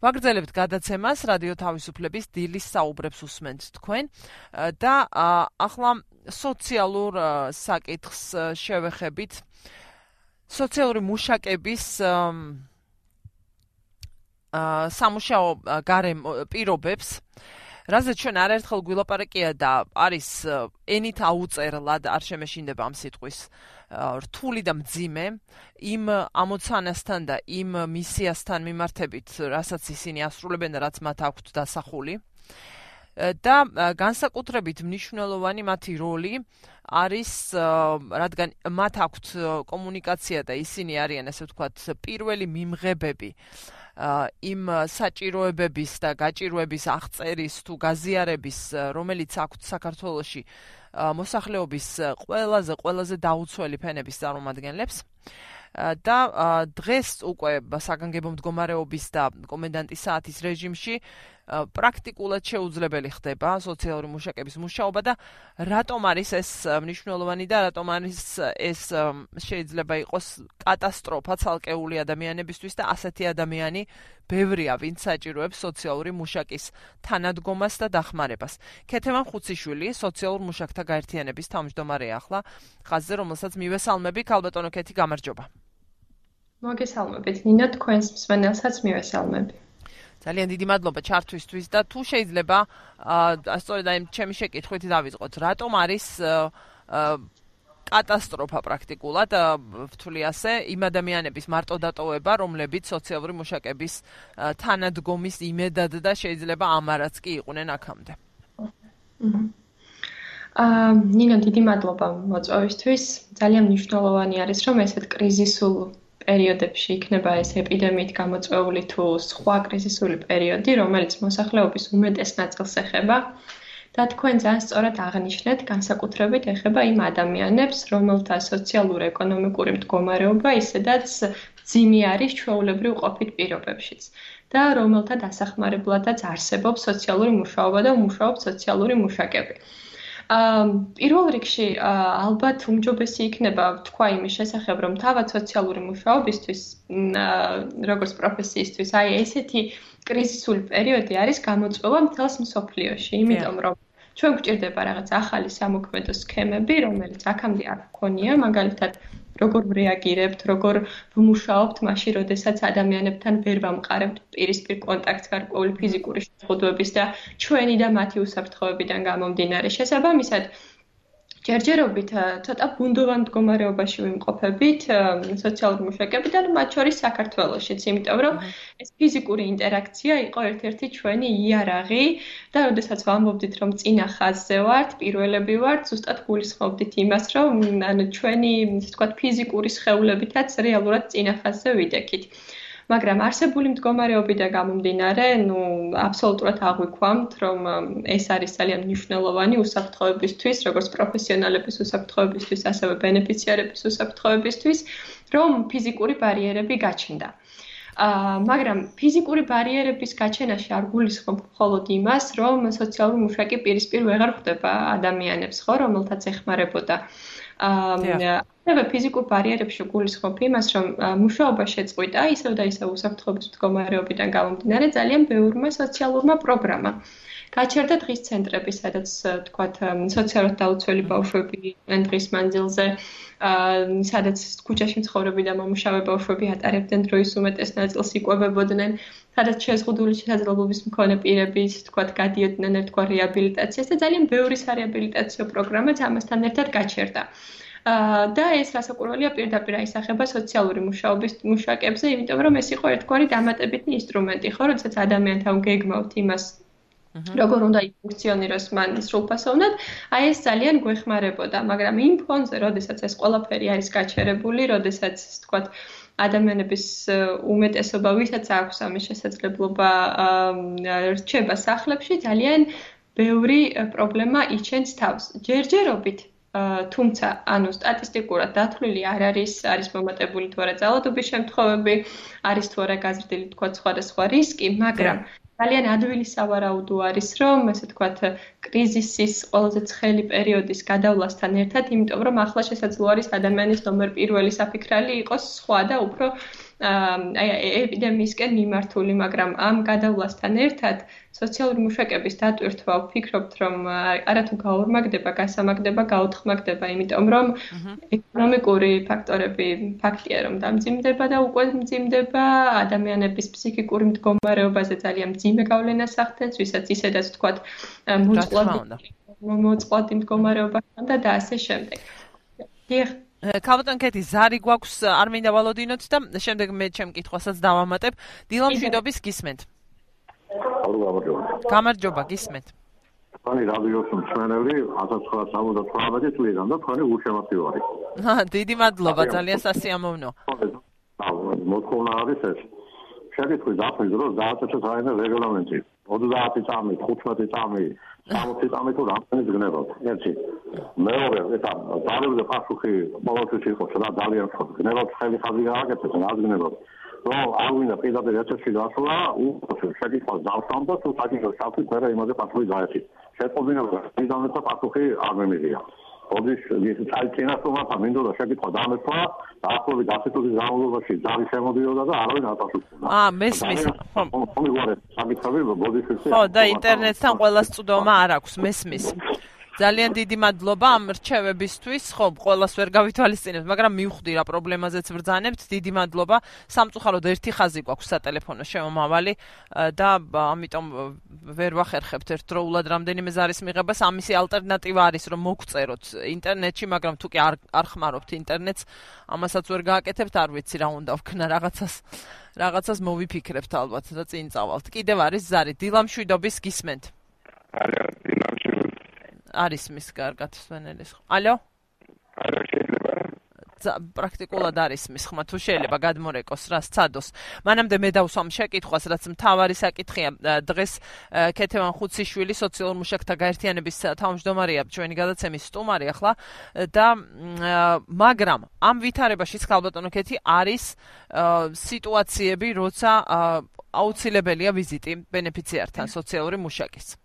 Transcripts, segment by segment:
ვაგრძელებთ გადაცემას რადიო თავისუფლების დილის საუბრებს უსმენთ თქვენ და ახლა სოციალურ საკითხს შევეხებით. სოციალური მუშაკების სამუშაო გარემ პირობებს. რაზე ჩვენ არაერთხელ გვილაპარაკია და არის ენით აუწერლად არ შემეშინდება ამ სიტყვის რთული და მძიმე იმ ამოცანასთან და იმ მისიასთან მიმართებით, რასაც ისინი ასრულებენ და რაც მათ აქვთ დასახული. და განსაკუთრებით მნიშვნელოვანი მათი როლი არის რადგან მათ აქვთ კომუნიკაცია და ისინი არიან ასე ვთქვათ პირველი მიმღებები იმ საჭიროებების და გაჭიროების აღწერის თუ გაზიარების რომელიც აქვთ საქართველოში მოსახლეობის ყველაზე ყველაზე დაუცველი ფენების წარმომადგენლებს. და დღეს უკვე საგანგებო მდგომარეობის და კომენდანტის საათის რეჟიმში პრაქტიკულად შეუძლებელი ხდება სოციალური მუშაკების მუშაობა და რატომ არის ეს მნიშვნელოვანი და რატომ არის ეს შეიძლება იყოს კატასტროფა ცალკეული ადამიანებისთვის და ასეთი ადამიანი ბევრია ვინც საჭიროებს სოციალური მუშაკის თანადგომას და დახმარებას. ქეთემან ხუციშვილი სოციალურ მუშაკთა გაერთიანების თავმჯდომარეა ახლა ხაზზე რომელსაც მივესალმები ქალბატონო ქეთი გამარჯობა. მოგესალმებით ნინო თქვენს მსმენელსაც მივესალმები. ძალიან დიდი მადლობა ჩართვისთვის და თუ შეიძლება აა სწორედ აი ჩემი შეკითხვით დავიწყოთ. რატომ არის კატასტროფა პრაქტიკულად? ვთვლი ასე იმ ადამიანების მარტო დატოვება რომლებიც სოციალური მუშაკების თანადგომის იმედად და შეიძლება ამარაც კი იყვნენ აქამდე. აა ნინო დიდი მადლობა მოწვევისთვის. ძალიან მნიშვნელოვანი არის რომ ესეთ კრიზისულ პერიოდებში იქნება ეს ეპიდემიით გამოწვეული თუ სხვა კრიზისული პერიოდი, რომელიც მოსახლეობის უმეტეს ნაწილს ეხება. და თქვენ ძალიან სწორად აღნიშნეთ, განსაკუთრებით ეხება იმ ადამიანებს, რომელთა სოციალურ-ეკონომიკური მდგომარეობა ისედაც ძიმი არის ჩვეულებრივ ყოფით პირობებშიც და რომელთა დასახმარებლადაც არსებობს სოციალური მუშაობა და უმუშაობს სოციალური მუშაკები. პირველ რიგში ალბათ უმჯობესი იქნება თქვა იმის შესახებ, რომ თავად სოციალური მუშაობისთვის როგორც პროფესიისთვის, აი ესეთი კრიზისული პერიოდი არის გამოწვევა მთელს მსოფლიოში, იმიტომ რომ ჩვენ გვჭირდება რაღაც ახალი სამოქმედო სქემები, რომელიც აქამდე არ გქონია, მაგალითად როგორ რეაგირებთ, როგორ ვმუშაობთ მაშინ, როდესაც ადამიანებთან ვერ ვამყარებთ პირისპირ კონტაქტს გარკვეული ფიზიკური შეხებების და ჩვენი და მათი უსაფრთხოებიდან გამომდინარე შესაბამისად ჯერჯერობით ცოტა ბუნდოვან მდგომარეობაში ვიმყოფებით სოციალური მუშაკებიდან, მათ შორის საქართველოსშიც, იმიტომ რომ ეს ფიზიკური ინტერაქცია იყო ერთ-ერთი ჩვენი იარაღი და როდესაც ვამბობდით, რომ წინა ხაზზე ვართ, პირველები ვართ, ზუსტად გულისხმობდით იმას, რომ ანუ ჩვენი, ასე ვთქვათ, ფიზიკური სხეულებითაც რეალურად წინა ხაზზე ვიდექით. მაგრამ არსებული მდგომარეობიდან გამომდინარე, ну, აბსოლუტურად აღვიქვამთ, რომ ეს არის ძალიან მნიშვნელოვანი უსაფრთხოებისთვის, როგორც პროფესიონალების უსაფრთხოებისთვის, ასევე ბენეფიციარების უსაფრთხოებისთვის, რომ ფიზიკური ბარიერები გაჩნდა. მაგრამ ფიზიკური ბარიერების გაჩენაში არ გულისხმობ მხოლოდ იმას, რომ სოციალური მუშაკი პირისპირ ვეღარ ხვდება ადამიანებს, ხო, რომელთაც ეხმარებოდა. აა ასევე ფიზიკურ ბარიერებში გულისხმობ იმას, რომ მუშაობა შეწყვიტა ისევ და ისევ უსაფრთხოების მდგომარეობიდან გამომდინარე ძალიან ბევრმა სოციალურმა პროგრამამ. გაჩერდა დღის ცენტრები, სადაც თქვათ სოციალურად დაუცველი ბავშვები დღის მანძილზე სადაც ქუჩაში მცხოვრები და მომუშავე ბავშვები ატარებდნენ დროის უმეტეს ნაწილს იკვებებოდნენ, სადაც შეზღუდული შესაძლებლობის მქონე პირები, თქვათ, გადიოდნენ ერთგვარ რეაბილიტაციას და ძალიან ბევრი სარეაბილიტაციო პროგრამაც ამასთან ერთად გაჩერდა. და ეს რასაკვირველია პირდაპირ აისახება სოციალური მუშაობის მუშაკებზე, იმიტომ რომ ეს იყო ერთგვარი დამატებითი ინსტრუმენტი, ხო, როდესაც ადამიანთან გეგმავთ იმას როგორ უნდა იფუნქციონიროს მან სრულფასოვნად, აი ეს ძალიან გვეხმარებოდა, მაგრამ იმ ფონზე, როდესაც ეს ყველაფერი არის გაჩერებული, როდესაც თქვა ადამიანების უმეტესობა, ვისაც აქვს ამის შესაძლებლობა, რჩება სახლებში, ძალიან ბევრი პრობლემა იჩენს თავს. ჯერჯერობით თუმცა ანუ სტატისტიკურად დათვლილი არ არის არის მომატებული თუ არა ძალადობის შემთხვევები არის თუ არა გაზრდილი თქვა სხვადასხვა რისკი მაგრამ ძალიან ადვილი სავარაუდო არის რომ ესე თქვა კრიზისის ყველაზე ცხელი პერიოდის გადავლასთან ერთად იმიტომ რომ ახლა შესაძლოა არის ადამიანის ნომერ პირველი საფიქრალი იყოს სხვა და უფრო აი ეპიდემიისკენ მიმართული, მაგრამ ამ გადავლასთან ერთად სოციალური მუშაკების დატვირთვა ვფიქრობთ, რომ არათუ გაორმაგდება, გასამაგდება, გაუთხმაგდება, იმიტომ რომ ეკონომიკური ფაქტორები ფაქტია, რომ დამძიმდება და უკვე მძიმდება ადამიანების ფსიქიკური მდგომარეობაზე ძალიან მძიმე გავლენას ახდენს, ვისაც ისედაც თქვათ მოწყვლადი მოწყვლადი მდგომარეობა ხანდა და ასე შემდეგ. დიახ კაპიტან კეთი ზარი გვაქვს არ მინდა ვალოდინოთ და შემდეგ მე ჩემ კითხვასაც დავამატებ. დილამშვიდობის გისმენთ. გამარჯობა. გისმენთ. თქვენი რადიოს მსმენელი 1978 წლიდან და თქვენი უშემოსილვარი ჰა დიდი მადლობა ძალიან სასიამოვნო. მოთხოვნა არის ეს. შეგეთხი დაფრის დროს დააწესოთ რაიმე რეგლამენტი 30 წამი 15 წამი 60 წამი თუ რამდენი გნებავთ ერთი. მეორე ესა დარებზე პასუხი ყოველთვის იყოს რა ძალიან ხო გნებავთ ხელი ხაზი გააკეთეთ რა გნებავთ რომ არ ვინდა პირდაპირ ერთში გასვლა უფრო შეგიძლიათ დავსამ და თუ საკითხი შევხვით მე იმაზე პასუხი გაეცით. შეწყობინება პირდაპირ პასუხი არ მემიღია ოდის ის წაიწინასომა მინდოდა შეკითხვა დამეთქვა ახლობით 10 წუთის განმავლობაში ძალი შემოდიოდა და არავინ ატაშუქნა. აა, მესმის. ხო. მოგიყვარეთ, სამი თავი ბოდიშში. ხო, და ინტერნეტთან ყველა სწდომა არ აქვს, მესმის. ძალიან დიდი მადლობა ამ რჩევებისთვის. ხო, ყოველას ვერ გავითვალისწინებთ, მაგრამ მივხვდი რა პრობლემაზეც ბრძანებთ. დიდი მადლობა. სამწუხაროდ ერთი ხაზი გვაქვს სატელეფონო შემომავალი და ამიტომ ვერ ვახერხებთ ერთდროულად რამდენიმე ზარის მიღებას. ამისი ალტერნატივა არის, რომ მოგწეროთ ინტერნეტში, მაგრამ თუ კი არ არ ხმარობთ ინტერნეტს, ამასაც ვერ გააკეთებთ, არ ვიცი რა უნდა ვქნა რაღაცას. რაღაცას მოვიფიქრებთ ალბათ და წინ წავალთ. კიდევ არის ზარი დილამშვიდობის გისმენთ. არა, დილამშვიდობის არის მის კარგად სვენელის. ალო? არა, შეიძლება. ცა პრაქტიკულად არის მის ხმა თუ შეიძლება გადმორეკოს რა სცადოს. მანამდე მე დავსვამ შეკითხვას, რაც მთავარი საკითხია. დღეს ქეთევან ხუციშვილი სოციალურ მუშაკთა გაერთიანების თავმჯდომარეა ჩვენი გადაცემის სტუმარი ახლა და მაგრამ ამ ვითარებაშიც ხალბატონო ქეთი არის სიტუაციები, როცა აუცილებელია ვიზიტი ბენეფიციართან სოციალური მუშაკის.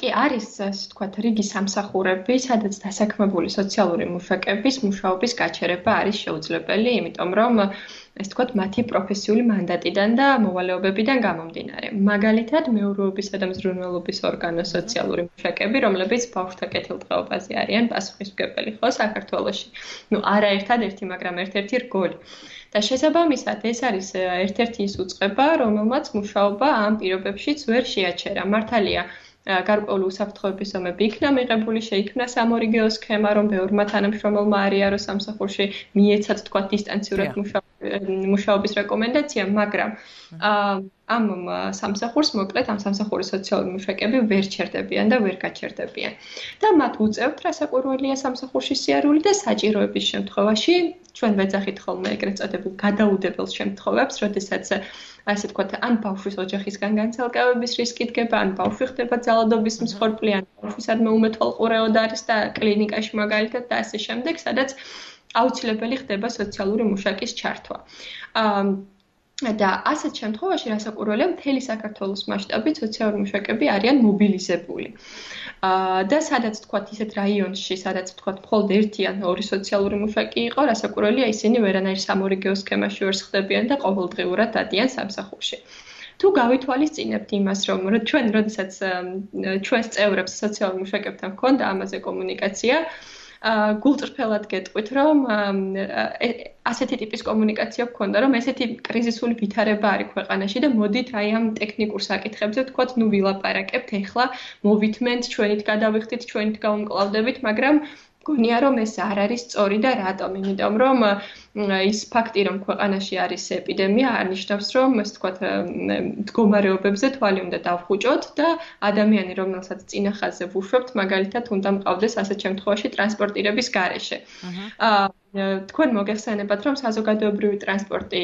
კი არის ასე ვთქვათ რიგი სამსახურები, სადაც დასაქმებული სოციალური მუშაკების მუშაობის გაჩერება არის შეუძლებელი, იმიტომ რომ ასე ვთქვათ მათი პროფესიული მანდატიდან და მოვალეობებიდან გამომდინარე. მაგალითად, მეურვეობისა და მზრუნველობის ორგანო სოციალური მუშაკები, რომლებიც ბავშვთა კეთილდღეობაზე არიან პასუხისმგებელი ხო საქართველოში. ნუ არაერთადერთი, მაგრამ ერთ-ერთი რგოლი. და შესაბამისად ეს არის ერთ-ერთი ის უწყება, რომელმაც მუშაობა ამ პირობებშიც ვერ შეაჩერა. მართალია, გარკვეული უსაფრთხოების ზომები იქნა მიღებული, შეიქმნა სამორიგეო სქემა, რომ ბევრმა თანამშრომელმა არიარო სამსახურში მიეცათ თქვა დისტანციურად მუშაობის რეკომენდაცია, მაგრამ ამ სამსახურს მოკლედ ამ სამსახურის სოციალური მუშაკები ვერ ჩერდებიან და ვერ გაჩერდებიან. და მათ უწევთ რასაკვირველია სამსახურში სიარული და საჭიროების შემთხვევაში ჩვენ ვეძახით ხოლმე ეგრეთ წოდებულ გადაუდებელ შემთხვევებს, როდესაც ასე ვთქვათ, ან ბავშვის ოჯახისგან განცალკევების რისკი დგება, ან ბავშვი ხდება ძალადობის მსხვერპლი, ან ბავშვისადმე უმეთვალყურეოდ არის და კლინიკაში მაგალითად და ასე შემდეგ, სადაც აუცილებელი ხდება სოციალური მუშაკის ჩართვა. აა და ასეთ შემთხვევაში რასაკვირველია მთელი საქართველოს მასშტაბით სოციალური მუშაკები არიან მობილიზებული. აა და სადაც თქვათ ისეთ რაიონში, სადაც თქვათ მხოლოდ ერთი ან ორი სოციალური მუშაკი იყო, რასაკვირველია ისინი ვერანაირ სამორიგეო სქემაში ვერ ხდებიან და ყოველდღიურად დადიან სამსახურში. თუ გავითვალისწინებთ იმას, რომ ჩვენ როდესაც ჩვენს წევრებს სოციალურ მუშაკებთან ჰქონდა ამაზე კომუნიკაცია, გულწრფელად გეტყვით, რომ ასეთი ტიპის კომუნიკაცია გქონდა, რომ ესეთი კრიზისული ვითარება არის ქვეყანაში და მოდით აი ამ ტექნიკურ საკითხებზე ვთქვათ, ნუ ვილაპარაკებთ, ეხლა მოვითმენთ, ჩვენით გადავიხდით, ჩვენით გავუმკლავდებით, მაგრამ გონია რომ ეს არ არის სწორი და რატომ? იმიტომ რომ ის ფაქტი რომ ქვეყანაში არის ეპიდემია არნიშნავს რომ ეს თქვა მდგომარეობებზე თვალი უნდა დავხუჭოთ და ადამიანი რომელსაც წინახაზე ვუშვებთ მაგალითად უნდა მყავდეს ასეთ შემთხვევაში ტრანსპორტირების გარეშე. აა თქვენ მოგეხსენებათ რომ საზოგადოებრივი ტრანსპორტი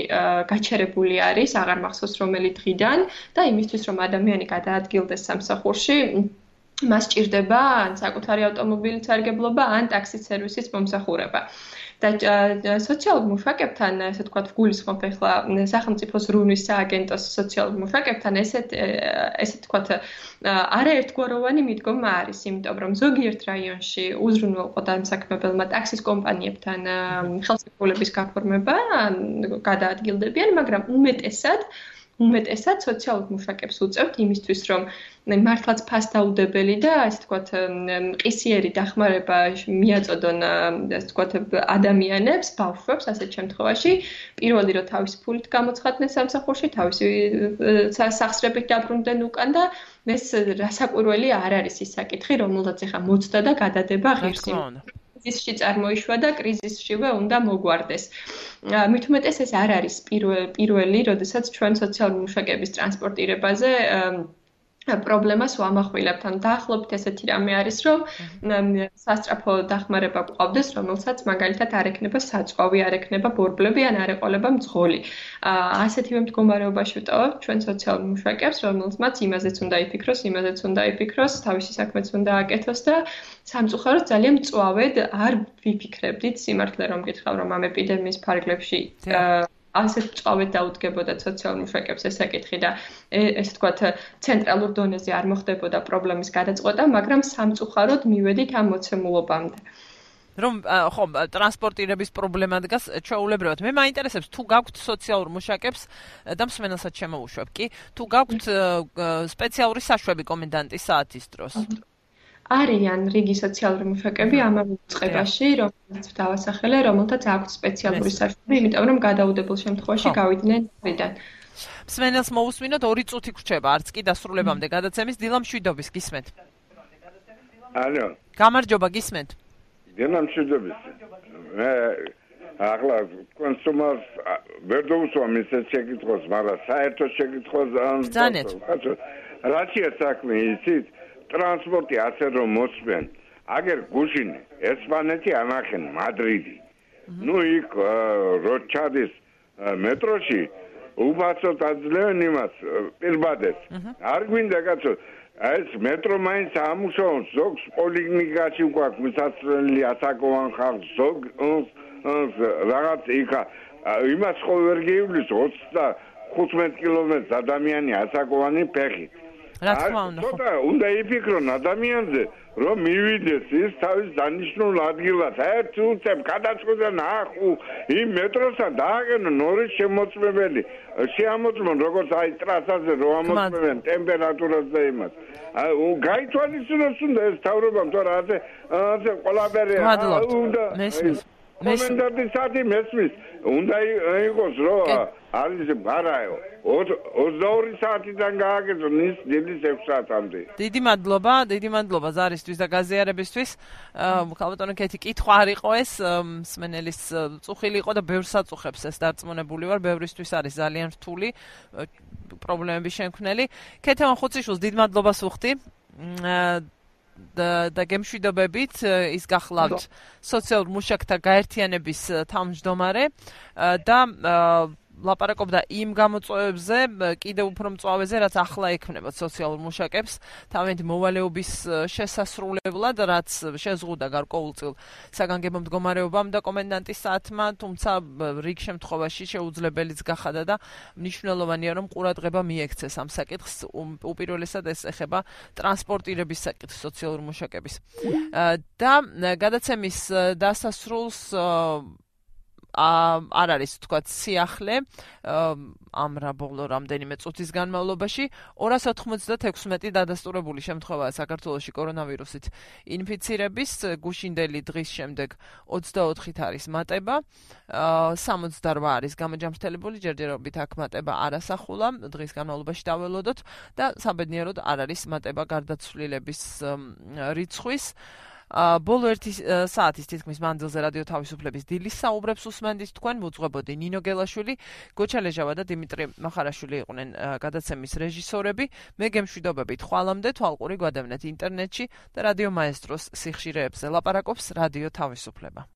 გაჩერებული არის, აღარ მახსოვს რომელი დღიდან და იმისთვის რომ ადამიანი გადაადგილდეს სამსახურში მას ჭირდება ან საკუთარი ავტომობილის სარგებლობა, ან ტაქსის სერვისის მომსახურება. და სოციალურ მუშაკებთან, ესე თქვა, გულისხმობ ახლა სახელმწიფოს რუნის სააგენტოს სოციალურ მუშაკებთან ესეთ ესე თქვა არაერთგვაროვანი მიდგომა არის, იმიტომ რომ ზოგიერთ რაიონში უზრუნველყო დამსაქმებელმა ტაქსის კომპანიებთან ხელშეკრულების გაფორმება გადაადგილდებიან, მაგრამ უმეტესად უმეტესად სოციალურ მუშაკებს უწევთ იმისთვის, რომ მართლაც ფასდაუდებელი და ასე ვთქვათ, მყისიერი დახმარება მიაწოდონ ასე ვთქვათ ადამიანებს, ბავშვებს ასეთ შემთხვევაში, პირველი რომ თავისი ფულით გამოცხადდნენ სამსახურში, თავისი სახსრებით დაბრუნდნენ უკან და ეს რასაკვირველი არ არის ის საკითხი, რომელსაც ახლა მოცდა და გადადება ღირსი. კრიზისში წარმოიშვა და კრიზისშივე უნდა მოგვარდეს. უმეტეს ეს არ არის პირველი, როდესაც ჩვენ სოციალური მუშაკების ტრანსპორტირებაზე პრობლემას ვამახვილებთ. ან დაახლოებით ესეთი რამე არის, რომ სასტრაფო დახმარება ყავდეს, რომელსაც მაგალითად არ ექნება საწვავი, არ ექნება ბორბლები, ან არ ეყოლება მძღოლი. ასეთივე მდგომარეობაში ვტოვებ ჩვენ სოციალურ მუშაკებს, რომელსაც იმაზეც უნდა იფიქროს, იმაზეც უნდა იფიქროს, თავისი საქმეც უნდა აკეთოს და სამწუხაროდ ძალიან მწვავედ არ ვიფიქრებდით სიმართლე რომ გითხრა რომ ამ ეპიდემიის ფარგლებში ასეთ წავედ დაუდგებოდა სოციალურ მუშაკებს ეს საკითხი და ესე თქვათ ცენტრალურ დონეზე არ მოხდებოდა პრობლემის გადაწყვეტა, მაგრამ სამწუხაროდ მივედით ამ მოცემულობამდე. რომ ხო ტრანსპორტირების პრობლემა დგას ჩაულებრივად. მე მაინტერესებს თუ გაქვთ სოციალურ მუშაკებს და მსმენელსაც შემოუშვებ კი, თუ გაქვთ სპეციალური საშვები კომენდანტის საათის დროს. არიან რიგი სოციალური მუშაკები ამავე წყებაში, რომელსაც დავასახელე, რომელთაც აქვს სპეციალური საშვები, იმიტომ რომ გადაუდებელ შემთხვევაში გავიდნენ ფრიდან. სმენელს მოусმინოთ 2 წუთი გრჩება, არც კი დასრულებამდე გადაცემის დილამშვიდობის გისმენთ. ალო. გამარჯობა, გისმენთ. დილამშვიდობის. მე ახლა კონსუმერს ვერ დავუსვა მის შეკითხოს, მაგრამ საერთო შეკითხოს ან რაცია საქმე იცით? ტრანსპორტი ასე რომ მოსვენ აგერ გუშინი ესპანეთი ამახენ მადრიდი. ну იქ როჩადის მეტროში უბაცოთ აძლევენ იმას პირბადეს. არ გვინდა კაცო ეს მეტრო მაინც ამუშავოს ზოგს პოლიკლინიკაში უკვე მისასვლელი ასაკოვან ხალხს ზოგ რაღაც იქა. იმას ხო ვერ გიივლის 25 კილომეტრს ადამიანი ასაკოვანი ფეხით რა თქმა უნდა ხო ცოტა უნდა იფიქრონ ადამიანზე რომ მივიდეს ის თავის დანიშნულ ადგილას. ერთ უცებ გადაწყვეტა ნახუ იმ მეტროსთან დააგენონ ორი შემოწმებელი. შეამოწმონ როგორც აი ტრასაზე რომ ამოწმებენ ტემპერატურას და იმას. აი გაითვალისწინოს უნდა ეს თავრობამ თორე ასე ასე ყველაფერი უნდა მესმის კომენდანტი საათი მესმის. უნდა იყოს რომ არის არა 22 საათიდან გააგეზონ ის დილის 6 საათამდე. დიდი მადლობა დიდი მადლობა ზარისთვის და გაზიარებისთვის. ხალბატონო კეთი კითხვა არ იყო ეს სმენელის წუხილი იყო და ბევრ საწუხებს ეს დარწმუნებული ვარ. ბევრისთვის არის ძალიან რთული პრობლემები შემქმნელი. კეთემ ხუციშვილს დიდ მადლობას ვუხდი და და გემშვიდობებით ის გახლავთ სოციალურ მუშაკთა გაერთიანების თავმჯდომარე და ლაპარაკობდა იმ გამოწვევებზე, კიდევ უფრო მწვავეზე, რაც ახლა ექმნება სოციალურ მუშაკებს, თავენთ მოვალეობის შესასრულებლად, რაც შეზღუდა გარკვეულწილ საგანგებო მდგომარეობამ და კომენდანტის საათმა, თუმცა რიგ შემთხვევაში შეუძლებელიც გახადა და მნიშვნელოვანია, რომ ყურადღება მიექცეს ამ საკითხს, უპირველესად ეს ეხება ტრანსპორტირების საკითხს სოციალურ მუშაკების. და გადაცემის დასასრულს არ არის თქვა სიახლე ამ რა ბოლო რამდენიმე წუთის განმავლობაში 296 დადასტურებული შემთხვევაა საქართველოში კორონავირუსით ინფიცირების გუშინდელი დღის შემდეგ 24-ით არის მატება 68 არის გამოჯამრთელებული ჯერჯერობით აქ მატება არასახულა დღის განმავლობაში დაველოდოთ და საბედნიეროდ არ არის მატება გარდაცვლილების რიცხვის ბოლო ერთი საათის თითქმის მანძილზე რადიო თავისუფლების დილის საუბრებს უსმენდით თქვენ მოძღვებოდი ნინო გელაშვილი, გოჩალეჟავა და დიმიტრი მახარაშვილი იყვნენ გადაცემის რეჟისორები. მე გემშვიდობებით ხვალამდე თვალყური გვადევნეთ ინტერნეტში და რადიო მაესტროს სიხშირეებზე ლაპარაკობს რადიო თავისუფლება.